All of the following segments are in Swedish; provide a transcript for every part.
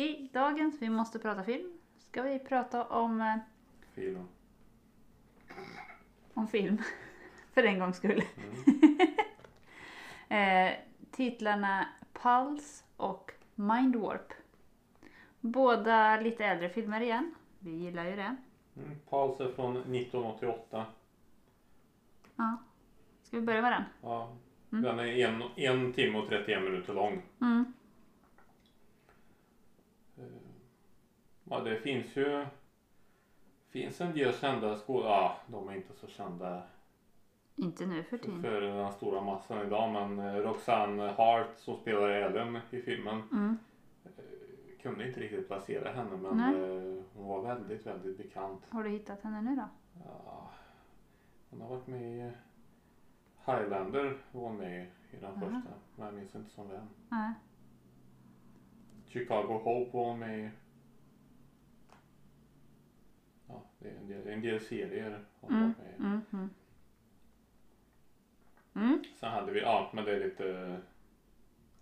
I dagens Vi måste prata film ska vi prata om, eh, Film. om film. För en gångs skull. Mm. Eh, titlarna Pulse och Mind Warp. Båda lite äldre filmer igen. Vi gillar ju det. Mm. Paus är från 1988. Ja. Ska vi börja med den? Ja. Mm. Den är en, en timme och 31 minuter lång. Mm. Ja, det finns ju finns en del kända skådespelare. Ja, de är inte så kända Inte nu för för, tiden. för den stora massan idag. Men eh, Roxanne Hart som spelar Ellen i filmen Mm. eh, kunde inte riktigt placera henne men Nej. eh, hon var väldigt, väldigt bekant. Har du hittat henne nu då? Ja, hon har varit med i Highlander var hon med i den Aha. första. Men jag minns inte som vem. Nej. Chicago Hope var hon med i. Ja, det är en del, en del serier hon Mm. varit med i. Mm. Mm. Mm. Sen hade vi, ja men det är lite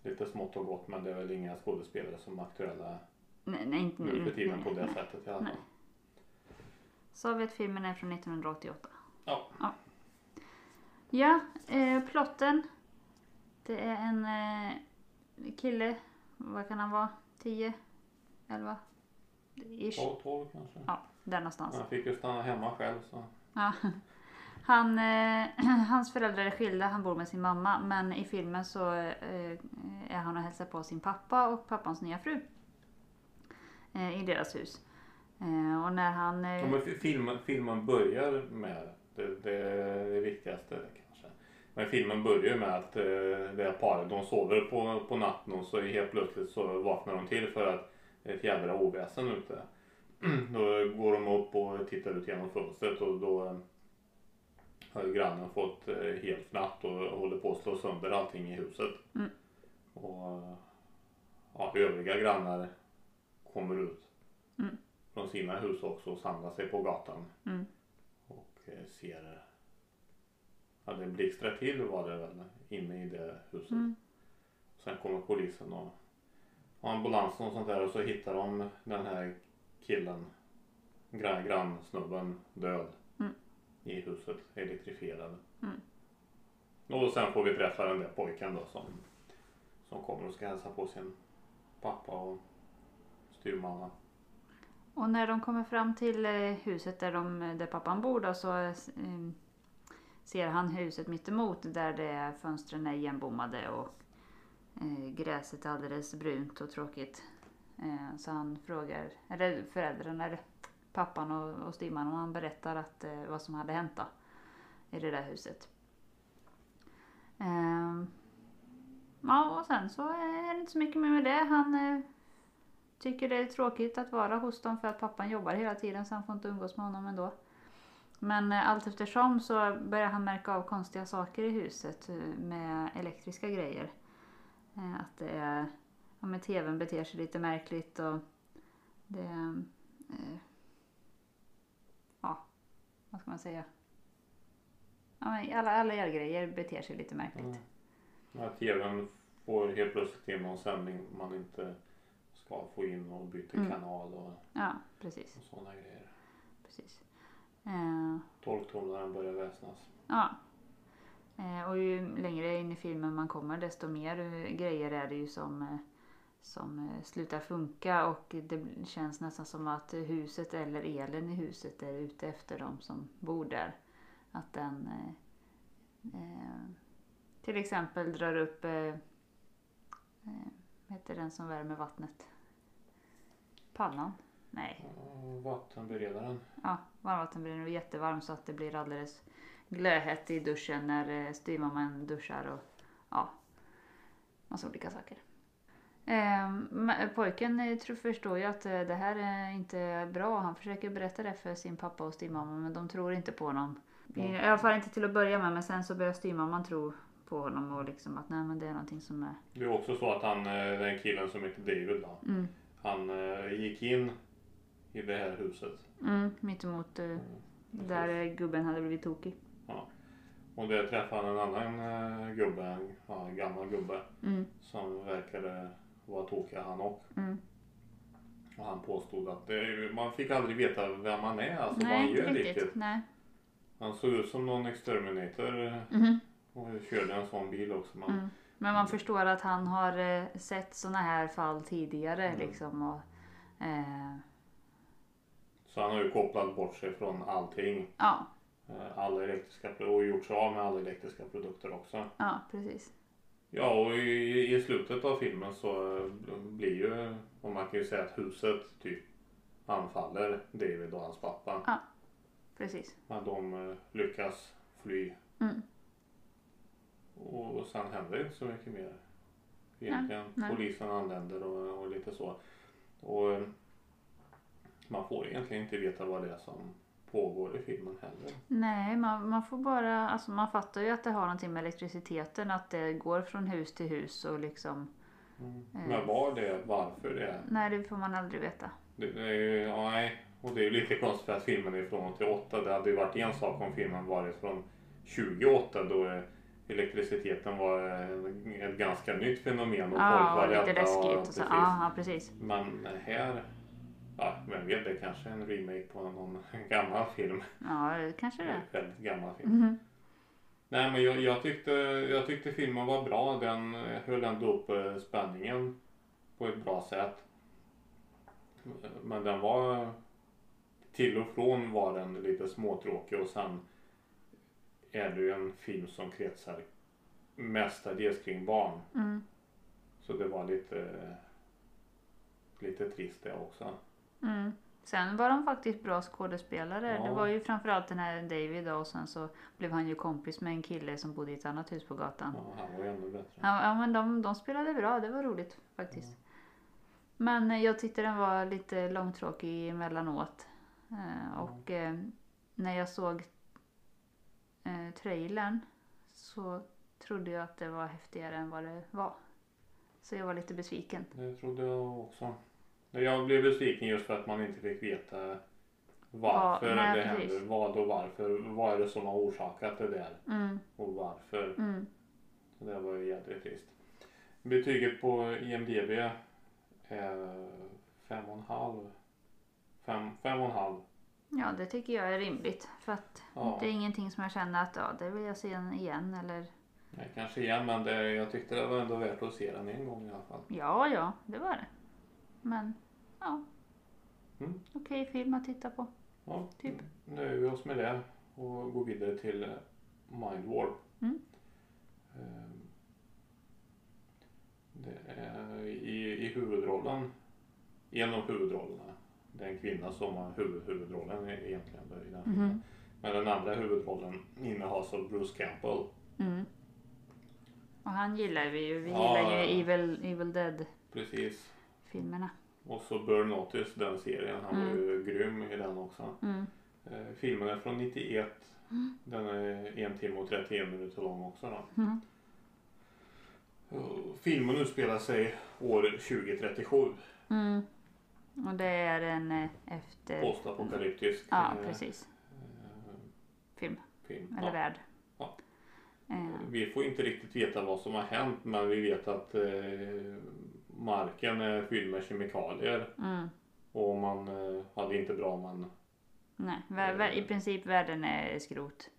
lite smått och gott men det är väl inga skådespelare som är aktuella Nej, nej, inte nu för tiden på det Nej. sättet i alla fall. Sa vi att filmen är från 1988? Ja. Ja, eh, plotten. Det är en eh, kille, vad kan han vara? 10? 11? Ish. 12, 12 kanske. Ja, där någonstans. Han fick ju stanna hemma själv så. Ja. Han, eh, hans föräldrar är skilda, han bor med sin mamma. Men i filmen så eh, är han och hälsar på sin pappa och pappans nya fru. Eh, I deras hus. Eh, och när han... Eh, Ja, men fi- filmen, filmen börjar med, det, det är det viktigaste kanske. Men filmen börjar med att eh, det här paret, de sover på, på natten och så helt plötsligt så vaknar de till för att ett jävla oväsen ute. Då går de upp och tittar ut genom fönstret och då eh, har ju grannen fått eh, helt fnatt och håller på att slå sönder allting i huset. Mm. Och ja, övriga grannar kommer ut Mm. från sina hus också och samlar sig på gatan mm, och eh, ser Ja det blixtrar till var det väl inne i det huset. mm, Sen kommer polisen och ambulansen och sånt där och så hittar de den här killen gran, grannsnubben död Mm. i huset elektrifierad. Mm. Och sen får vi träffa den där pojken då som, som kommer och ska hälsa på sin pappa och styrmamma. Och när de kommer fram till eh, huset där, de, där pappan bor då så eh, ser han huset mitt emot där det fönstren är igenbommade och eh, gräset är alldeles brunt och tråkigt. Eh, så han frågar, eller föräldrarna, eller pappan och, och styvmamman, och han berättar att, eh, vad som hade hänt då, i det där huset. Ehm, ja, och sen så är det inte så mycket mer med det. Han eh, tycker det är tråkigt att vara hos dem för att pappan jobbar hela tiden så han får inte umgås med honom ändå. Men eh, allt eftersom så börjar han märka av konstiga saker i huset eh, med elektriska grejer. Eh, Att det är, ja men tvn beter sig lite märkligt och det, eh, ja vad ska man säga. Ja, men alla, alla elgrejer beter sig lite märkligt. Mm. När tvn får helt plötsligt in någon sändning man inte ska få in och byter Mm. kanal och, Ja, precis. och sådana grejer. precis. Eh, Tolktumlaren börjar väsnas. Ja. Eh, och ju längre in i filmen man kommer desto mer eh, grejer är det ju som, eh, som slutar funka och det känns nästan som att huset eller elen i huset är ute efter de som bor där. Att den eh, till exempel drar upp, eh, heter den som värmer vattnet? Pannan? Nej. Ja, Vattenberedaren. Ja, varmvattenberedaren är jättevarm så att det blir alldeles glödhett i duschen när eh, styvmamman duschar och ja, massa olika saker. Ehm, men pojken eh, tror, förstår ju att eh, det här är inte bra. Han försöker berätta det för sin pappa och styvmamma men de tror inte på honom. I, I alla fall inte till att börja med men sen så börjar styvmamman tro på honom och liksom att nej men det är någonting som är... Det är också så att han, eh, den killen som heter David då, Mm, han eh, gick in i det här huset. mm, mittemot eh, Mm. där eh, gubben hade blivit tokig. Och där träffade han en annan eh, gubbe, ja, en gammal gubbe Mm, som verkade vara tokig han och. mm, Och han påstod att det, man fick aldrig veta vem han är, alltså vad Nej, han inte gör riktigt. riktigt. Nej. Han såg ut som någon exterminator Mhm. och körde en sån bil också. Men, Mm. Men man förstår att han har eh, sett såna här fall tidigare Mm. liksom. Och, eh, Så han har ju kopplat bort sig från allting. ja, eh, Alla elektriska och gjort sig av med alla elektriska produkter också. ja, precis. Ja och i, i slutet av filmen så eh, blir ju, och man kan ju säga att huset typ anfaller David och hans pappa. Precis. Men de eh, lyckas fly. Mm. Och sen händer inte så mycket mer. Egentligen. nej. Polisen anländer och, och lite så. Och eh, man får egentligen inte veta vad det är som pågår i filmen heller. Nej, man, man får bara, alltså man fattar ju att det har någonting med elektriciteten, att det går från hus till hus och liksom, Mm. Men vad det varför det är. nej det får man aldrig veta. Det, det är ju, nej. Och det är ju lite konstigt att filmen är från 88. Det hade ju varit en sak om filmen varit från 28 då eh, elektriciteten var eh, ett ganska nytt fenomen och Ja, folk var och lite rädda läskigt och, och så, precis. ja, precis. Men här, ja vem vet, det kanske är en remake på någon gammal film. Ja, det kanske det är. Väldigt gammal film. Mhm. Nej men jag, jag, tyckte, jag tyckte filmen var bra. Den höll ändå upp eh, spänningen på ett bra sätt. Men den var till och från var den lite småtråkig och sen är det ju en film som kretsar mestadels kring barn. Mm. Så det var lite lite trist det också. Mm. Sen var de faktiskt bra skådespelare. Ja. Det var ju framförallt den här David och sen så blev han ju kompis med en kille som bodde i ett annat hus på gatan. Ja, han var ju ännu bättre. Ja, ja men de, de spelade bra, det var roligt faktiskt. Men eh, jag tyckte den var lite långtråkig emellanåt. Eh, och eh, när jag såg eh, trailern så trodde jag att det var häftigare än vad det var. Så jag var lite besviken. Det trodde jag också. Jag blev besviken just för att man inte fick veta varför Ja, det precis. händer. Vad och varför. Vad är det som har orsakat det där Mm, och varför. mm, Det var ju jädrigt trist. Betyget på IMDB är fem och en halv. Fem, fem och en halv. ja, det tycker jag är rimligt. För att Ja. det är ingenting som jag känner att ja, det vill jag se en igen. Eller Nej, kanske igen men det, jag tyckte det var ändå värt att se den en gång i alla fall. ja, ja, det var det. Men ja, Mm. okej film att titta på. Ja, Typ. nöjer vi oss med det och går vidare till eh, Mind War. Mm. Ehm, Det är i, i huvudrollen, en av huvudrollerna, det är en kvinna som har huvud, huvudrollen e- egentligen i den filmen. Mhm. Men den andra huvudrollen innehas av Bruce Campbell. Mm. Och han gillar vi ju. Vi Ja, gillar ju. Evil, Evil Precis. Dead-filmerna. Och så Burn Notice, den serien. Han var Mm. ju grym i den också. Mm. Eh, filmen är från 91. Den är en timme och 31 minuter lång också då. Mm. Filmen utspelar sig år 2037. Mm. Och det är en eh, efter... Postapokalyptisk Ja, eh, precis. eh, Film. film. Eller Ja. värld. Ja. Vi får inte riktigt veta vad som har hänt men vi vet att eh, marken är fylld med kemikalier. mm. Och man eh, hade inte bra om man... Nej, vär, vär, i princip världen är skrot.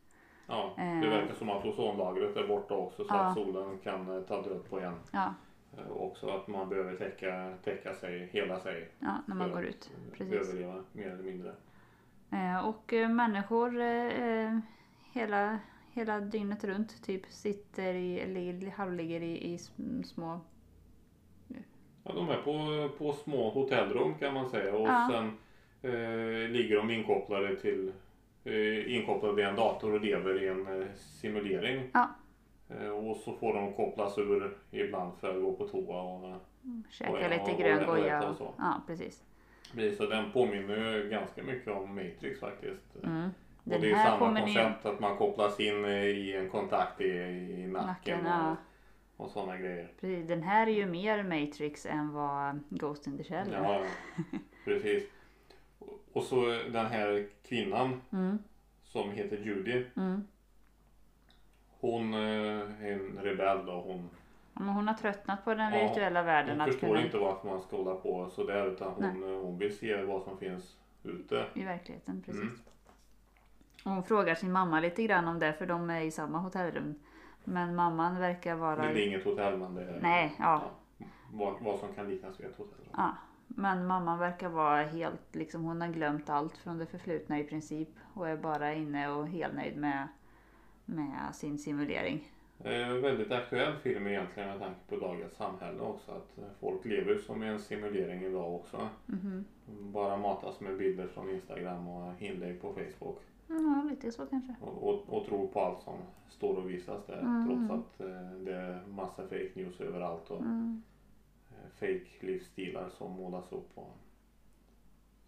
Ja, Eh. det verkar som att ozonlagret är borta också så Ja. att solen kan eh, ta död på en. Ja, Eh, Och också att man behöver täcka, täcka sig, hela sig. ja när man går ut. eh, Precis. Överleva mer eller mindre. Eh, och eh, människor eh, eh, hela, hela dygnet runt typ sitter i, eller halvligger i, i sm- små... Ja, de är på, på små hotellrum kan man säga och Ja. sen eh, ligger de inkopplade till eh, inkopplade i en dator och lever i en eh, simulering. Ja. Eh, och så får de kopplas ur ibland för att gå på toa och Käka Och- lite och- grön och- och goja. och Och, så. ja, precis. precis, så den påminner ju ganska mycket om Matrix faktiskt. Mm. Och Den det är samma koncept att man kopplas in eh, i en kontakt i, i nacken, Nacken. Och, sådana grejer. Precis, den här är ju mer Matrix än vad Ghost in the Shell är. Ja, precis. Och- så den här kvinnan Mm, som heter Judy. mm, Hon eh, är en rebell då. Hon Men hon har tröttnat på den Ja, virtuella världen. Hon Att förstår kunna, inte varför man ska hålla på sådär utan hon, hon vill se vad som finns ute. I verkligheten, precis. Mm. Och Hon frågar sin mamma lite grann om det för de är i samma hotellrum. Men mamman verkar vara... Men det är inget hotell men det är Nej, ja. vad, vad som kan liknas vid ett hotell. Ja, men mamman verkar vara helt, liksom hon har glömt allt från det förflutna i princip och är bara inne och helnöjd med, med sin simulering. Det är en väldigt aktuell film egentligen med tanke på dagens samhälle också. Att folk lever som i en simulering idag också. Mhm. Bara matas med bilder från Instagram och inlägg på Facebook. Ja, lite så kanske. Och, och, och tror på allt som står och visas där. Mm. Trots att eh, det är massa fake news överallt och Mm. eh, fake livsstilar som målas upp. Och...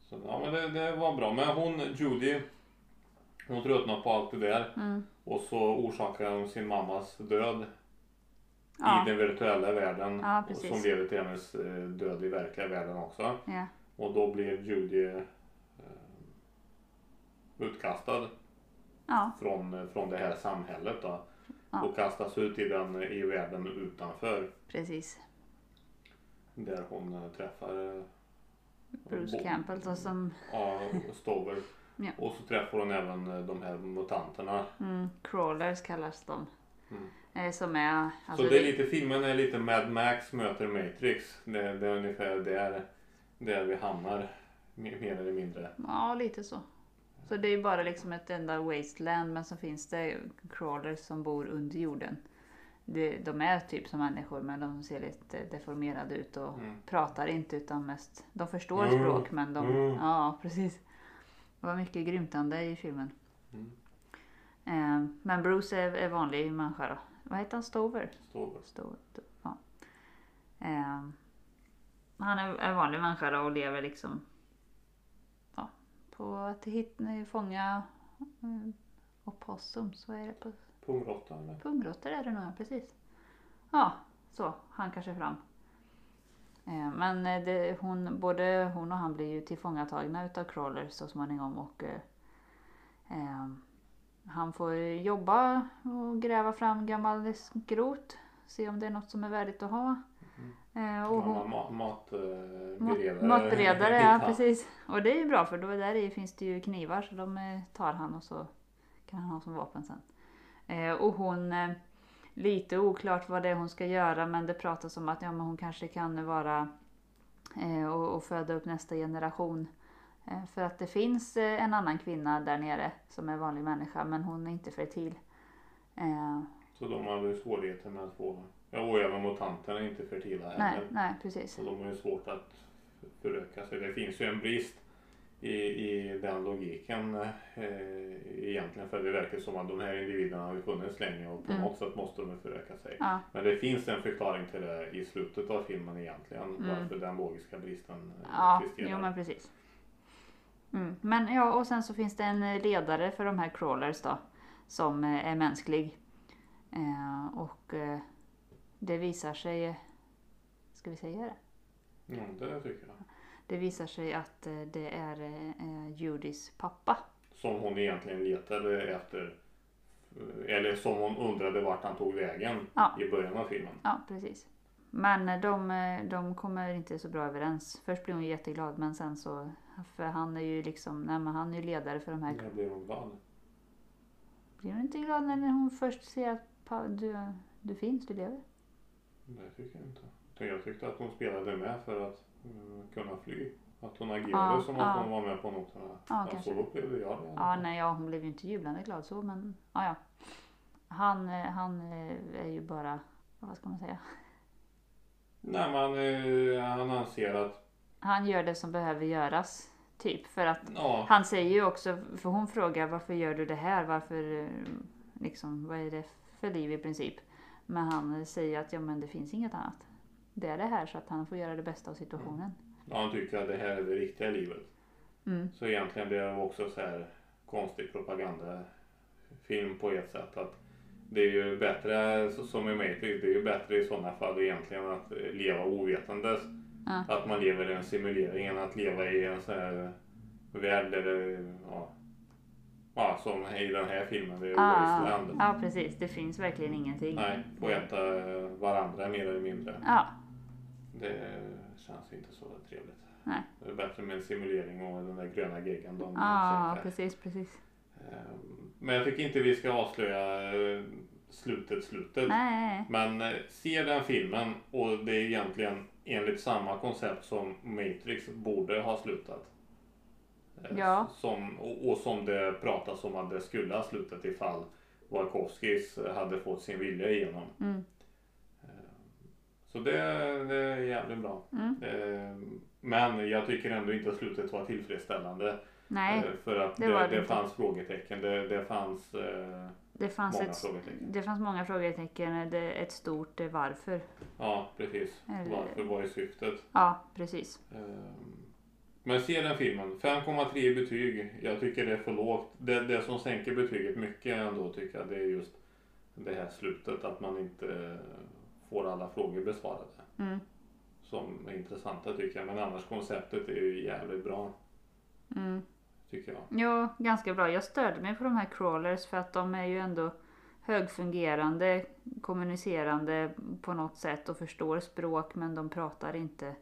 Så ja men det, det var bra. Men hon, Judy, hon tröttnade på allt det där. Mm. Och så orsakade hon sin mammas död Ja, i den virtuella världen. Ja, som leder till hennes eh, död i verkliga världen också. ja, Och då blir Judy utkastad ja, från, från det här samhället då. Ja. Och kastas ut i den i världen utanför. precis. Där hon eh, träffar eh, Bruce Bo- Campbell så som ja, Stover. Ja. Och så träffar hon även eh, de här mutanterna. mm, crawlers kallas de. Mm. Eh, som är... Alltså, så det är lite, filmen är lite Mad Max möter Matrix. Det, det är ungefär där, där vi hamnar. Mer eller mindre. Ja, lite så. Så det är bara liksom ett enda wasteland men så finns det crawlers som bor under jorden. Det, de är typ som människor men de ser lite deformerade ut och Mm. pratar inte utan mest... De förstår Mm. språk men de... Mm. Ja, precis. Det var mycket grymtande i filmen. Mm. Eh, men Bruce är, är vanlig människa då. Vad heter han? Stover? Stover. Stover, ja. Eh, han är en vanlig människa då och lever liksom på att hitta, fånga mm, opossums. Vad är det? På, Pungråtta eller? Pungråttor är det nog, precis. Ja, så hankar sig fram. Eh, Men eh, det, hon, både hon och han blir ju tillfångatagna utav crawlers så småningom och eh, eh, han får jobba och gräva fram gammal skrot. Se om det är något som är värdigt att ha. Eh, och hon, Gammal ma- Ma- matberedare. Matberedare, ja precis. Och det är ju bra för då där i finns det ju knivar så de eh, tar han och så kan han ha som vapen sen. Eh, och hon, eh, lite oklart vad det är hon ska göra men det pratas om att ja, men hon kanske kan vara och, och föda upp nästa generation. För att det finns en annan kvinna där nere som är vanlig människa men hon är inte fertil. Så de hade ju svårigheter med att få... Ja, och även mutanterna är inte fertila nej, heller. nej precis. Så de har ju svårt att föröka sig. Det finns ju en brist i, i den logiken eh, egentligen. För det verkar som att de här individerna har funnits länge och på Mm. något sätt måste de föröka sig. Ja, Men det finns en förklaring till det i slutet av filmen egentligen. Mm. Varför den logiska bristen Ja, existerar. jo men precis. Mm. Men ja, och sen så finns det en ledare för de här crawlers då. Som eh, är mänsklig. Eh, och eh, det visar sig... Ska vi säga det? Ja, det tycker jag. Det visar sig att eh, det är eh, Judys pappa. Som hon egentligen letade efter. eh, Eller som hon undrade vart han tog vägen Ja. i början av filmen. Ja, precis. Men de, de kommer inte så bra överens. Först blir hon jätteglad men sen så... För han är ju liksom... Nej men han är ju ledare för de här Jag blev hon glad. Blir hon inte glad när hon först ser att du, du finns, du lever? Det tycker jag inte. Jag tyckte att hon spelade med för att mm, kunna fly. Att hon agerade Ja, som ja. att hon var med på noterna. Ja, Ja, så upplevde jag det. Ja, nej, ja, hon blev ju inte jublande glad så, men ja, ja. Han, eh, han eh, är ju bara, vad ska man säga? Nej, men eh, han anser att Han gör det som behöver göras, typ. För att ja, han säger ju också, för hon frågar varför gör du det här? Varför, liksom, vad är det för liv i princip? Men han säger att ja, men det finns inget annat. Det är det här så att han får göra det bästa av situationen. han tycker att det här är det riktiga livet. Mm. Så egentligen blir det också så här konstig propagandafilm på ett sätt. att det är ju bättre, som i Matrix, det är ju bättre i sådana fall egentligen att leva ovetandes. Ja. Att man lever i en simulering än att leva i en sån här värld där det, ja, Ja, som i den här filmen, det är Ja, Wasteland. ja, precis. Det finns verkligen ingenting. Nej, få äta varandra mer eller mindre. Ja, Det känns inte så trevligt. Nej. Det är bättre med en simulering och den där gröna geggan de ja käkar. precis, precis. Ehm, Men jag tycker inte vi ska avslöja eh, slutet, slutet. Nej, Men eh, se den filmen och det är egentligen enligt samma koncept som Matrix borde ha slutat. Eh, Ja. Som, och, och som det pratas om att det skulle ha slutat ifall Wachowskis hade fått sin vilja igenom. mm, Så det, det är jävligt bra. mm. Eh, Men jag tycker ändå inte att slutet var tillfredsställande. nej. Eh, För att det det, det, fanns frågetecken. Det, det fanns eh, Det fanns, många ett, frågetecken. det fanns många frågetecken. Det, ett stort eh, varför. Ja, precis. Eller- Varför var är syftet? Ja, precis. Ehm, Men se den filmen. 5,3 i betyg. Jag tycker det är för lågt. Det, det som sänker betyget mycket ändå tycker jag det är just det här slutet. Att man inte får alla frågor besvarade. Mm, Som är intressanta tycker jag. Men annars konceptet är ju jävligt bra. mm. Tycker jag. Ja, ganska bra. Jag störde mig på de här crawlers för att de är ju ändå högfungerande, kommunicerande på något sätt och förstår språk men de pratar inte.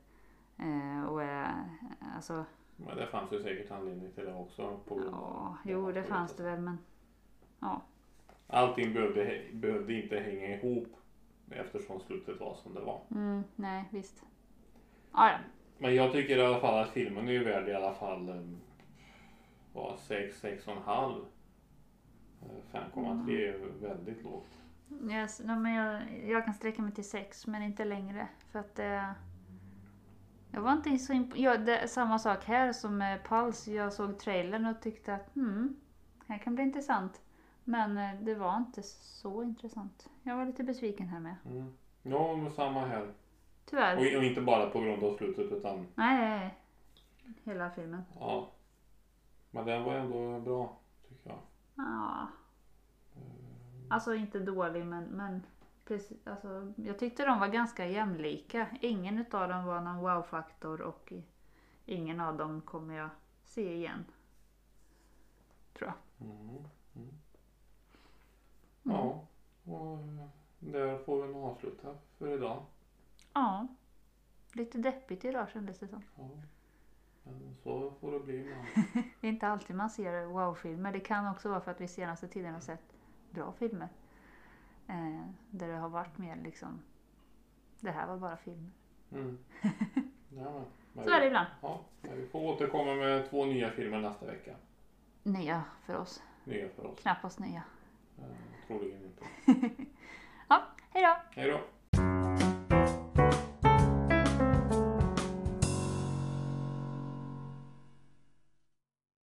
Eh, och är, alltså, Men det fanns ju säkert anledning till det också. På, ja, jo det fanns det väl men ja. Allting behövde, behövde inte hänga ihop. Eftersom slutet var som det var. Mm, nej, visst. Ah, ja, Men jag tycker i alla fall att filmen är ju värd i alla fall eh, vad, 6, 6,5. Eh, 5,3 är väldigt lågt. yes, nej, men jag, jag kan sträcka mig till sex men inte längre. För att det... Jag var inte så imp- ja, det, Samma sak här som med Pulse. Jag såg trailern och tyckte att hmm, här kan bli intressant. Men eh, det var inte så intressant. Jag var lite besviken här med. Mm. Ja, men samma här. Tyvärr. Och, och inte bara på grund av slutet utan Nej, nej, nej. Hela filmen. ja. Men den var ändå bra tycker jag. Ja. Alltså inte dålig men, men precis, alltså, jag tyckte de var ganska jämlika. Ingen utav dem var någon wow-faktor och ingen av dem kommer jag se igen. Tror jag. Mm. Mm. Ja, och eh, där får vi nog avsluta för idag. Ja. Lite deppigt idag kändes det som. Ja. Men så får det bli. Det är inte alltid man ser wow-filmer. Det kan också vara för att vi senaste tiden har sett bra filmer. Eh, där det har varit mer liksom, det här var bara filmer. Mm. Ja, Så är det ibland. Ja, vi får återkomma med två nya filmer nästa vecka. Nya för oss. Nya för oss. Knappast nya. Eh, troligen inte. Ja, hej då! Hej då!